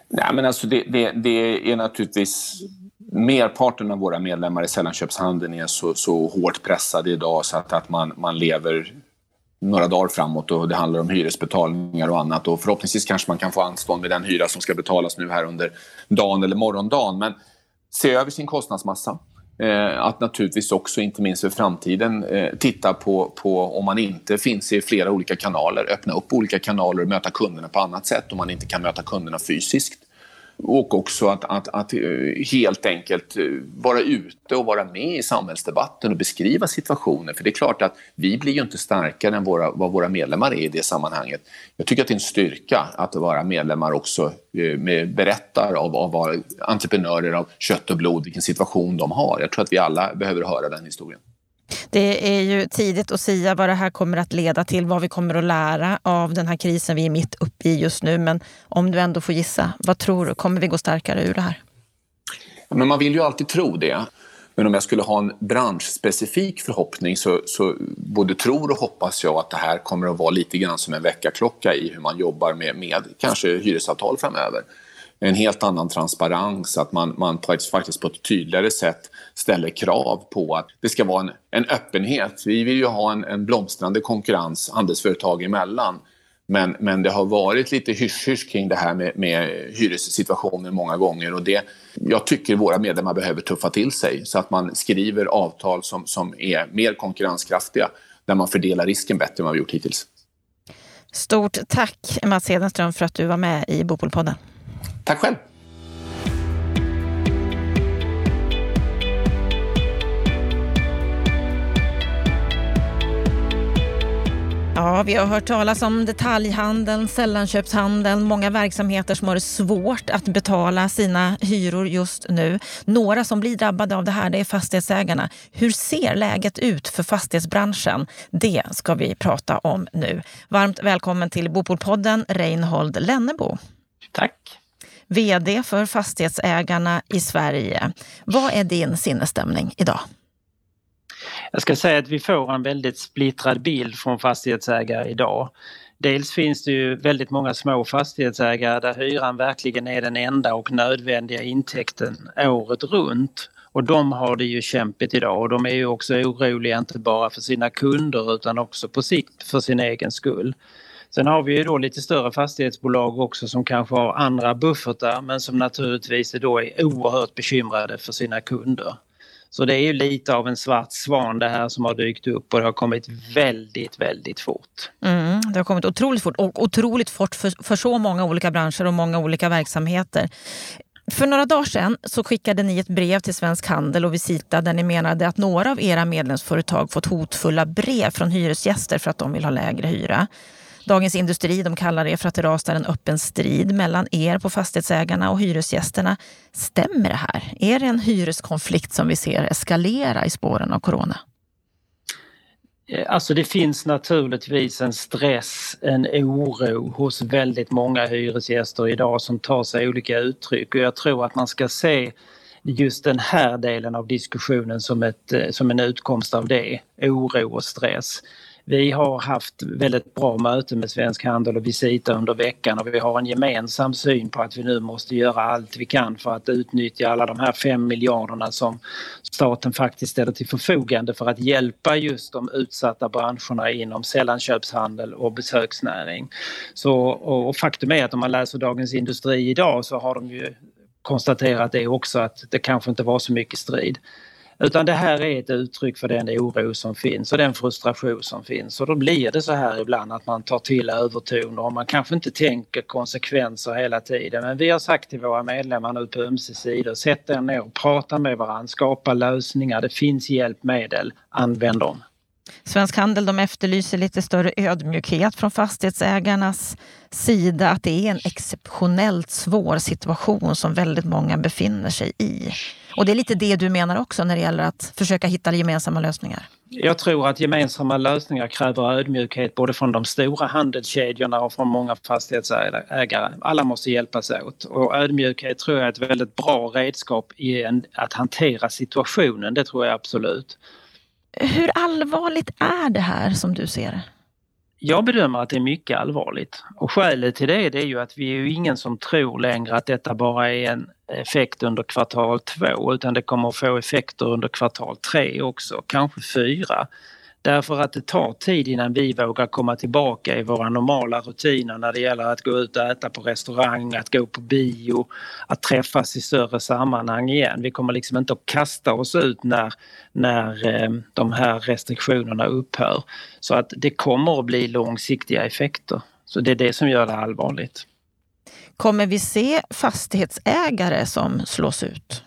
Nej, men alltså det, det, det är naturligtvis merparten av våra medlemmar i sällanköpshandeln är så, så hårt pressade idag så att, att man, man lever några dagar framåt och det handlar om hyresbetalningar och annat och förhoppningsvis kanske man kan få anstånd med den hyra som ska betalas nu här under dagen eller morgondagen. Men se över sin kostnadsmassa. Eh, att naturligtvis också, inte minst för framtiden, eh, titta på, på om man inte finns i flera olika kanaler, öppna upp olika kanaler och möta kunderna på annat sätt om man inte kan möta kunderna fysiskt. Och också att, att, att, eh, helt enkelt eh, vara ute och vara med i samhällsdebatten och beskriva situationer. För det är klart att vi blir ju inte starkare än våra, vad våra medlemmar är i det sammanhanget. Jag tycker att det är en styrka att vara medlemmar också eh, med berättar av, av entreprenörer av kött och blod, vilken situation de har. Jag tror att vi alla behöver höra den historien.
Det är ju tidigt att säga vad det här kommer att leda till, vad vi kommer att lära av den här krisen vi är mitt uppe i just nu. Men om du ändå får gissa, vad tror du? Kommer vi gå starkare ur det här?
Men man vill ju alltid tro det. Men om jag skulle ha en branschspecifik förhoppning så, så både tror och hoppas jag att det här kommer att vara lite grann som en väckarklocka i hur man jobbar med, med kanske hyresavtal framöver en helt annan transparens, att man, man faktiskt på ett tydligare sätt ställer krav på att det ska vara en, en öppenhet. Vi vill ju ha en, en blomstrande konkurrens handelsföretag emellan. Men, men det har varit lite hysch-hysch kring det här med, med hyressituationer många gånger och det, jag tycker våra medlemmar behöver tuffa till sig så att man skriver avtal som, som är mer konkurrenskraftiga där man fördelar risken bättre än vad vi gjort hittills.
Stort tack Mats Hedenström för att du var med i Bopolpodden.
Tack själv!
Ja, vi har hört talas om detaljhandeln, sällanköpshandeln, många verksamheter som har det svårt att betala sina hyror just nu. Några som blir drabbade av det här det är fastighetsägarna. Hur ser läget ut för fastighetsbranschen? Det ska vi prata om nu. Varmt välkommen till Bopolpodden, Reinhold Lennebo.
Tack.
VD för Fastighetsägarna i Sverige. Vad är din sinnesstämning idag?
Jag ska säga att vi får en väldigt splittrad bild från fastighetsägare idag. Dels finns det ju väldigt många små fastighetsägare där hyran verkligen är den enda och nödvändiga intäkten året runt. Och de har det ju kämpigt idag och de är ju också oroliga inte bara för sina kunder utan också på sikt för sin egen skull. Sen har vi ju då lite större fastighetsbolag också som kanske har andra buffertar men som naturligtvis då är oerhört bekymrade för sina kunder. Så det är ju lite av en svart svan det här som har dykt upp och det har kommit väldigt, väldigt fort.
Mm, det har kommit otroligt fort och otroligt fort för, för så många olika branscher och många olika verksamheter. För några dagar sedan så skickade ni ett brev till Svensk Handel och Visita där ni menade att några av era medlemsföretag fått hotfulla brev från hyresgäster för att de vill ha lägre hyra. Dagens Industri de kallar det för att det rasar en öppen strid mellan er på Fastighetsägarna och hyresgästerna. Stämmer det här? Är det en hyreskonflikt som vi ser eskalera i spåren av corona?
Eh, alltså det finns naturligtvis en stress, en oro hos väldigt många hyresgäster idag som tar sig olika uttryck och jag tror att man ska se just den här delen av diskussionen som, ett, eh, som en utkomst av det, oro och stress. Vi har haft väldigt bra möten med Svensk Handel och Visita under veckan och vi har en gemensam syn på att vi nu måste göra allt vi kan för att utnyttja alla de här fem miljarderna som staten faktiskt ställer till förfogande för att hjälpa just de utsatta branscherna inom sällanköpshandel och besöksnäring. Så, och faktum är att om man läser Dagens Industri idag så har de ju konstaterat det också att det kanske inte var så mycket strid. Utan det här är ett uttryck för den oro som finns och den frustration som finns. Och då blir det så här ibland att man tar till övertoner och man kanske inte tänker konsekvenser hela tiden. Men vi har sagt till våra medlemmar nu på ömse sidor, sätt er ner och prata med varandra, skapa lösningar. Det finns hjälpmedel, använd dem.
Svensk Handel de efterlyser lite större ödmjukhet från fastighetsägarnas sida, att det är en exceptionellt svår situation som väldigt många befinner sig i. Och det är lite det du menar också när det gäller att försöka hitta gemensamma lösningar?
Jag tror att gemensamma lösningar kräver ödmjukhet både från de stora handelskedjorna och från många fastighetsägare. Alla måste hjälpas åt och ödmjukhet tror jag är ett väldigt bra redskap i en, att hantera situationen, det tror jag absolut.
Hur allvarligt är det här som du ser det?
Jag bedömer att det är mycket allvarligt och skälet till det, det är ju att vi är ju ingen som tror längre att detta bara är en effekt under kvartal två utan det kommer att få effekter under kvartal tre också, kanske fyra. Därför att det tar tid innan vi vågar komma tillbaka i våra normala rutiner när det gäller att gå ut och äta på restaurang, att gå på bio, att träffas i större sammanhang igen. Vi kommer liksom inte att kasta oss ut när, när eh, de här restriktionerna upphör. Så att det kommer att bli långsiktiga effekter. Så det är det som gör det allvarligt.
Kommer vi se fastighetsägare som slås ut?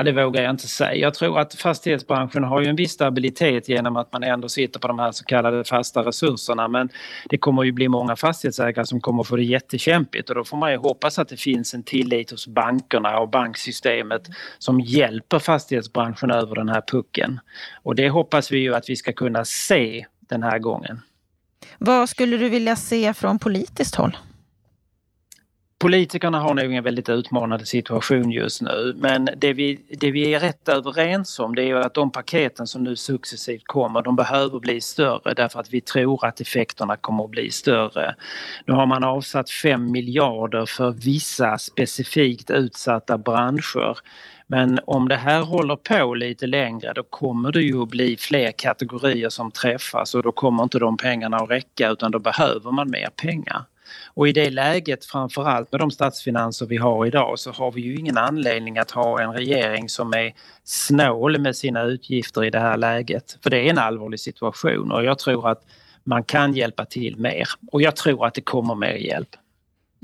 Ja, det vågar jag inte säga. Jag tror att fastighetsbranschen har ju en viss stabilitet genom att man ändå sitter på de här så kallade fasta resurserna men det kommer ju bli många fastighetsägare som kommer få det jättekämpigt och då får man ju hoppas att det finns en tillit hos bankerna och banksystemet som hjälper fastighetsbranschen över den här pucken. Och det hoppas vi ju att vi ska kunna se den här gången.
Vad skulle du vilja se från politiskt håll?
Politikerna har nog en väldigt utmanande situation just nu men det vi, det vi är rätt överens om det är att de paketen som nu successivt kommer de behöver bli större därför att vi tror att effekterna kommer att bli större. Nu har man avsatt 5 miljarder för vissa specifikt utsatta branscher men om det här håller på lite längre då kommer det ju att bli fler kategorier som träffas och då kommer inte de pengarna att räcka utan då behöver man mer pengar. Och i det läget, framförallt med de statsfinanser vi har idag, så har vi ju ingen anledning att ha en regering som är snål med sina utgifter i det här läget. För det är en allvarlig situation och jag tror att man kan hjälpa till mer. Och jag tror att det kommer mer hjälp.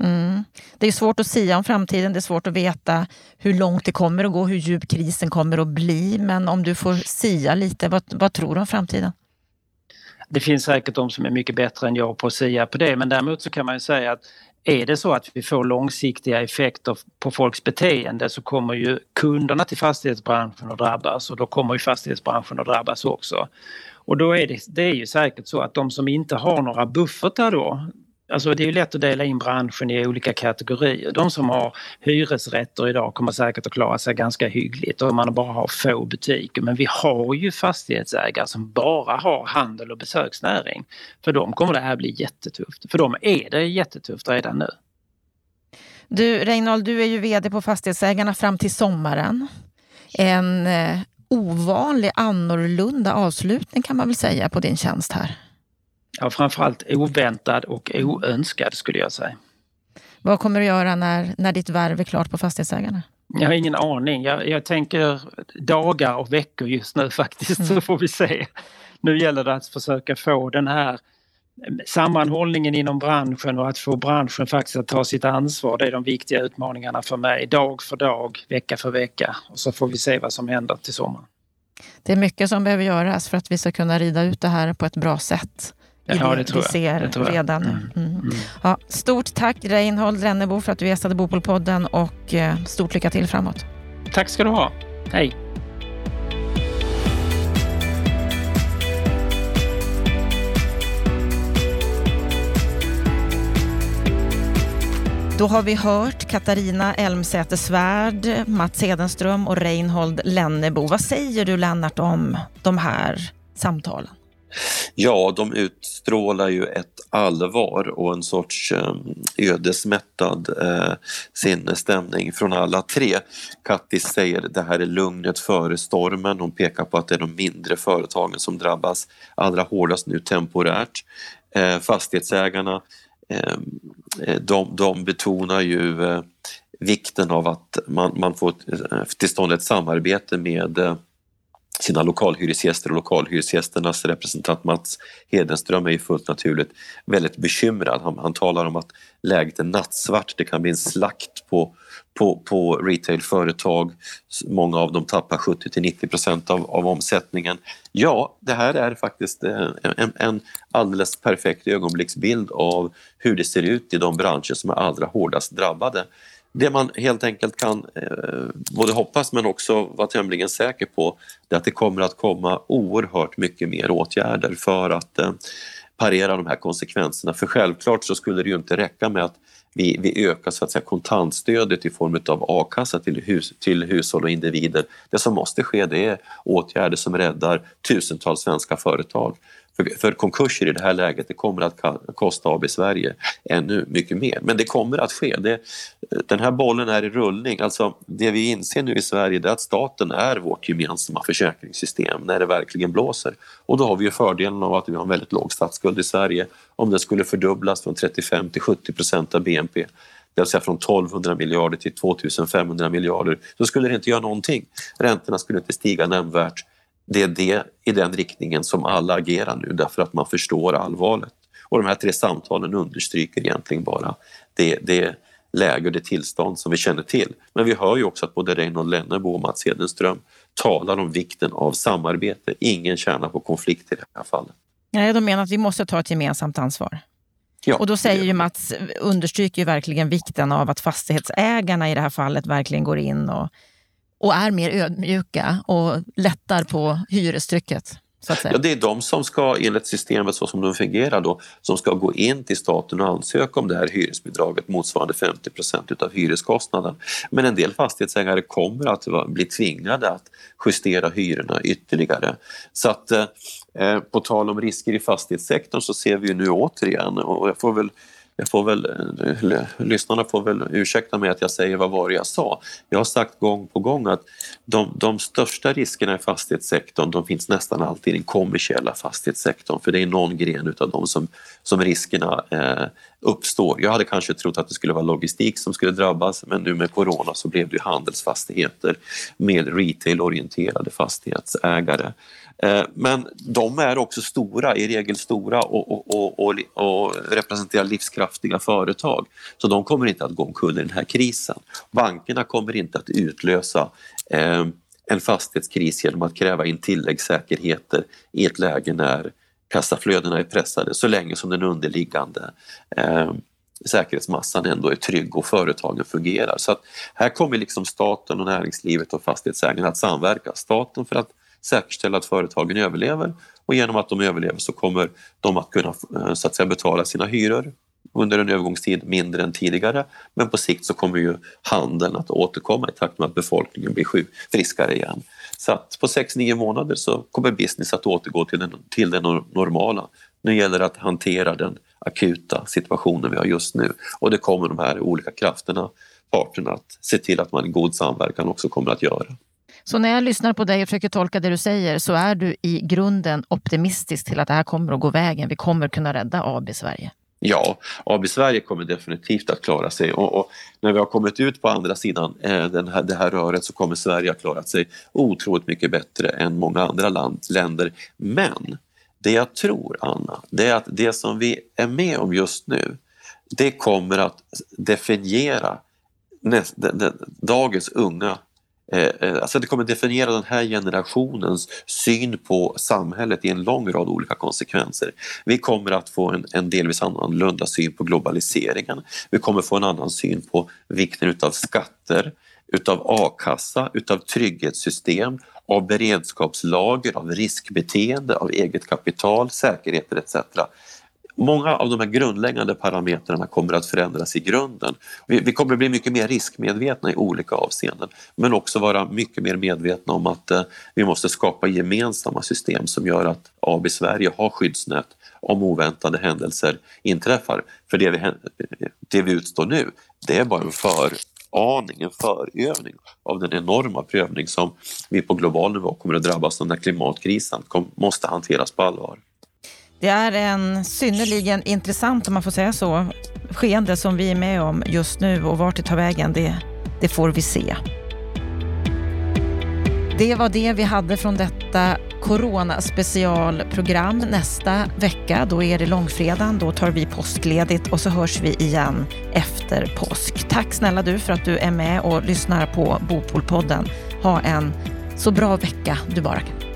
Mm. Det är svårt att säga om framtiden, det är svårt att veta hur långt det kommer att gå, hur djup krisen kommer att bli. Men om du får sia lite, vad, vad tror du om framtiden?
Det finns säkert de som är mycket bättre än jag på att säga på det men däremot så kan man ju säga att är det så att vi får långsiktiga effekter på folks beteende så kommer ju kunderna till fastighetsbranschen att drabbas och då kommer ju fastighetsbranschen att drabbas också. Och då är det, det är ju säkert så att de som inte har några buffertar då, Alltså det är ju lätt att dela in branschen i olika kategorier. De som har hyresrätter idag kommer säkert att klara sig ganska hyggligt om man bara har få butiker. Men vi har ju fastighetsägare som bara har handel och besöksnäring. För dem kommer det här bli jättetufft. För dem är det jättetufft redan nu.
Du Reinhold, du är ju VD på Fastighetsägarna fram till sommaren. En eh, ovanlig, annorlunda avslutning kan man väl säga på din tjänst här?
Ja, framförallt oväntad och oönskad skulle jag säga.
Vad kommer du göra när, när ditt värv är klart på Fastighetsägarna?
Jag har ingen aning. Jag, jag tänker dagar och veckor just nu faktiskt, mm. så får vi se. Nu gäller det att försöka få den här sammanhållningen inom branschen och att få branschen faktiskt att ta sitt ansvar. Det är de viktiga utmaningarna för mig. Dag för dag, vecka för vecka. Och så får vi se vad som händer till sommaren.
Det är mycket som behöver göras för att vi ska kunna rida ut det här på ett bra sätt
ja, det,
vi ser redan. Mm. Mm. mm. Ja, stort tack Reinhold Rennebo för att du gästade Bopolpodden och eh, stort lycka till framåt.
Tack ska du ha. Hej!
Då har vi hört Katarina Elmsäter-Svärd, Mats Hedenström och Reinhold Lennebo. Vad säger du Lennart om de här samtalen?
Ja, de utstrålar ju ett allvar och en sorts ehm, ödesmättad eh, sinnesstämning från alla tre. Kattis säger det här är lugnet före stormen. Hon pekar på att det är de mindre företagen som drabbas allra hårdast nu temporärt. Eh, fastighetsägarna ehm, eh, de, de betonar ju eh, vikten av att man, man får eh, till stånd ett samarbete med eh, sina lokalhyresgäster och lokalhyresgästernas representant Mats Hedenström är ju fullt naturligt väldigt bekymrad. Han, han talar om att läget är nattsvart, det kan bli en slakt på, på, på retailföretag. Många av dem tappar 70 till 90 procent av, av omsättningen. Ja, det här är faktiskt en, en, en alldeles perfekt ögonblicksbild av hur det ser ut i de branscher som är allra hårdast drabbade. Det man helt enkelt kan eh, både hoppas men också vara tämligen säker på det är att det kommer att komma oerhört mycket mer åtgärder för att eh, parera de här konsekvenserna. För självklart så skulle det ju inte räcka med att vi, vi ökar så att säga, kontantstödet i form av a-kassa till, hus, till hushåll och individer. Det som måste ske det är åtgärder som räddar tusentals svenska företag. För, för konkurser i det här läget det kommer att kosta AB Sverige ännu mycket mer. Men det kommer att ske. Det, den här bollen är i rullning. Alltså, det vi inser nu i Sverige är att staten är vårt gemensamma försäkringssystem när det verkligen blåser. Och då har vi ju fördelen av att vi har en väldigt låg statsskuld i Sverige. Om den skulle fördubblas från 35 till 70 procent av BNP det vill säga från 1200 miljarder till 2500 miljarder, så skulle det inte göra någonting. Räntorna skulle inte stiga nämnvärt det är det i den riktningen som alla agerar nu därför att man förstår allvaret. Och de här tre samtalen understryker egentligen bara det, det läge och det tillstånd som vi känner till. Men vi hör ju också att både Reinhold Lennebo och Mats Hedenström talar om vikten av samarbete. Ingen tjänar på konflikt i det här fallet.
Nej, de menar att vi måste ta ett gemensamt ansvar. Ja, och då säger ju Mats, understryker ju verkligen vikten av att fastighetsägarna i det här fallet verkligen går in och och är mer ödmjuka och lättar på hyrestrycket.
Ja, det är de som ska, enligt systemet så som de fungerar då, som ska gå in till staten och ansöka om det här hyresbidraget motsvarande 50 procent av hyreskostnaden. Men en del fastighetsägare kommer att bli tvingade att justera hyrorna ytterligare. Så att eh, eh, på tal om risker i fastighetssektorn så ser vi nu återigen, och jag får väl jag får väl, eh, lyssnarna får väl ursäkta mig att jag säger vad var jag sa. Jag har sagt gång på gång att de, de största riskerna i fastighetssektorn de finns nästan alltid i den kommersiella fastighetssektorn för det är någon gren utav dem som, som riskerna eh, uppstår. Jag hade kanske trott att det skulle vara logistik som skulle drabbas men nu med corona så blev det handelsfastigheter med retailorienterade fastighetsägare. Eh, men de är också stora, i regel stora och, och, och, och, representerar livskraftiga företag. Så de kommer inte att gå omkull i den här krisen. Bankerna kommer inte att utlösa eh, en fastighetskris genom att kräva in tilläggssäkerheter i ett läge när kassaflödena är pressade så länge som den underliggande eh, säkerhetsmassan ändå är trygg och företagen fungerar. Så att här kommer liksom staten och näringslivet och fastighetsägarna att samverka. Staten för att säkerställa att företagen överlever och genom att de överlever så kommer de att kunna eh, så att säga, betala sina hyror under en övergångstid mindre än tidigare men på sikt så kommer ju handeln att återkomma i takt med att befolkningen blir sjuk, friskare igen. Så att på 6-9 månader så kommer business att återgå till, den, till det normala. Nu gäller det att hantera den akuta situationen vi har just nu och det kommer de här olika krafterna, parterna att se till att man i god samverkan också kommer att göra.
Så när jag lyssnar på dig och försöker tolka det du säger så är du i grunden optimistisk till att det här kommer att gå vägen. Vi kommer kunna rädda AB Sverige.
Ja, AB Sverige kommer definitivt att klara sig och, och när vi har kommit ut på andra sidan eh, den här, det här röret så kommer Sverige att klara sig otroligt mycket bättre än många andra land, länder. Men det jag tror, Anna, det är att det som vi är med om just nu, det kommer att definiera näst, den, den, dagens unga Eh, eh, alltså det kommer definiera den här generationens syn på samhället i en lång rad olika konsekvenser. Vi kommer att få en, en delvis annorlunda syn på globaliseringen. Vi kommer få en annan syn på vikten utav skatter, utav a-kassa, utav trygghetssystem, av beredskapslager, av riskbeteende, av eget kapital, säkerheter etc. Många av de här grundläggande parametrarna kommer att förändras i grunden. Vi, vi kommer bli mycket mer riskmedvetna i olika avseenden men också vara mycket mer medvetna om att eh, vi måste skapa gemensamma system som gör att AB Sverige har skyddsnät om oväntade händelser inträffar. För det vi, det vi utstår nu, det är bara en föraning, en förövning av den enorma prövning som vi på global nivå kommer att drabbas av när klimatkrisen måste hanteras på allvar.
Det är en synnerligen intressant, om man får säga så, skeende som vi är med om just nu och vart det tar vägen, det, det får vi se. Det var det vi hade från detta Corona-specialprogram. Nästa vecka, då är det långfredagen, då tar vi påskledigt och så hörs vi igen efter påsk. Tack snälla du för att du är med och lyssnar på Bopolpodden. Ha en så bra vecka du bara kan.